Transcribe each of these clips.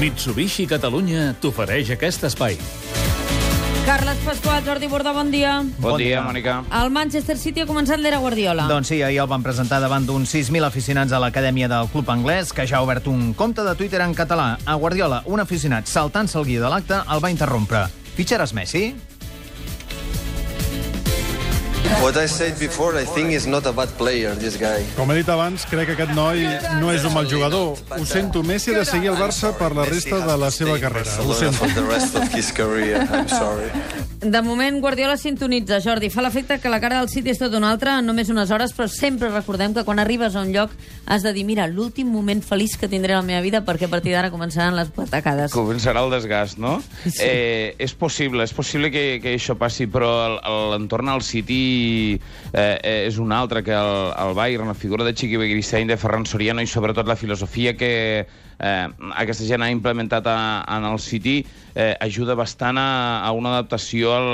Mitsubishi Catalunya t'ofereix aquest espai. Carles Pasqual, Jordi Borda, bon dia. Bon, Bon dia, dia. Mònica. El Manchester City ha començat l'era Guardiola. Doncs sí, ahir el van presentar davant d'uns 6.000 aficionats a l'acadèmia del club anglès, que ja ha obert un compte de Twitter en català. A Guardiola, un aficionat saltant-se el guia de l'acte, el va interrompre. Fitxaràs Messi? What I said before, I think is not a bad player, this guy. Com he dit abans, crec que aquest noi no és un mal jugador. Ho sento, Messi ha de seguir el Barça per la resta de la seva carrera. Ho sento. the rest of his career, I'm sorry. De moment, Guardiola sintonitza. Jordi, fa l'efecte que la cara del City és tot una altra en només unes hores, però sempre recordem que quan arribes a un lloc has de dir, mira, l'últim moment feliç que tindré a la meva vida perquè a partir d'ara començaran les patacades. Començarà el desgast, no? Sí. Eh, és possible, és possible que, que això passi, però l'entorn al City eh, eh, és un altre que el, el Bayern, la figura de Chiqui Begiristain, de Ferran Soriano i sobretot la filosofia que eh, aquesta gent ha implementat a, en el City eh, ajuda bastant a, a una adaptació al,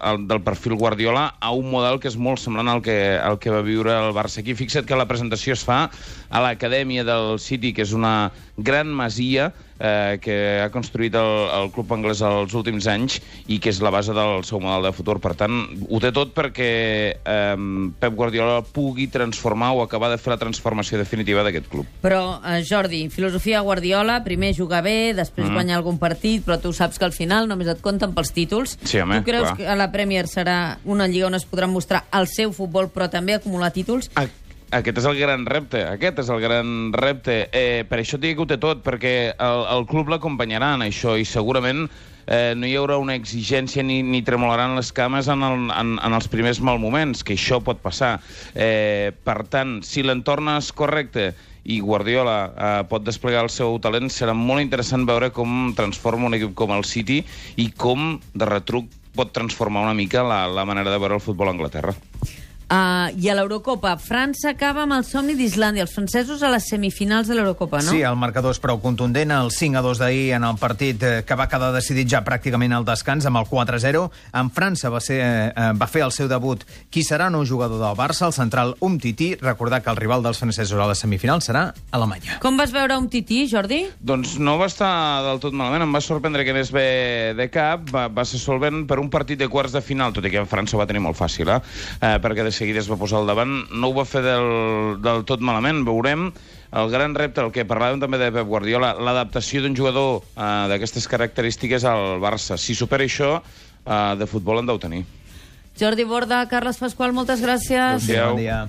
al, del perfil Guardiola a un model que és molt semblant al que, al que va viure el Barça. Aquí fixa't que la presentació es fa a l'acadèmia del City, que és una gran masia eh, que ha construït el, el club anglès els últims anys i que és la base del seu model de futur. Per tant, ho té tot perquè eh, Pep Guardiola pugui transformar o acabar de fer la transformació definitiva d'aquest club. Però, eh, Jordi, filosofia Guardiola, primer jugar bé, després mm. guanyar algun partit, però tu saps que al final només et compten pels títols. Sí, home, tu creus clar. que a la Premier serà una lliga on es podran mostrar el seu futbol, però també acumular títols? A- Aquest és el gran repte, aquest és el gran repte. Eh, per això dic que ho té tot, perquè el, el club l'acompanyarà en això i segurament eh, no hi haurà una exigència ni, ni tremolaran les cames en, el, en, en els primers mal moments, que això pot passar. Eh, per tant, si l'entorn és correcte i Guardiola eh, pot desplegar el seu talent, serà molt interessant veure com transforma un equip com el City i com, de retruc, pot transformar una mica la, la manera de veure el futbol a Anglaterra. Uh, I a l'Eurocopa, França acaba amb el somni d'Islàndia. Els francesos a les semifinals de l'Eurocopa, no? Sí, el marcador és prou contundent. El 5 a 2 d'ahir en el partit eh, que va quedar decidit ja pràcticament al descans amb el 4 a 0. En França va, ser, eh, va fer el seu debut qui serà nou jugador del Barça, el central Umtiti. Recordar que el rival dels francesos a la semifinal serà Alemanya. Com vas veure un tití, Jordi? Doncs no va estar del tot malament, em va sorprendre que anés bé de cap, va, va ser solvent per un partit de quarts de final, tot i que en França ho va tenir molt fàcil, eh? eh perquè de seguida es va posar al davant, no ho va fer del, del tot malament, veurem el gran repte, el que parlàvem també de Pep Guardiola, l'adaptació d'un jugador eh, d'aquestes característiques al Barça. Si supera això, eh, de futbol en deu tenir. Jordi Borda, Carles Pasqual, moltes gràcies. Adéu. Bon dia.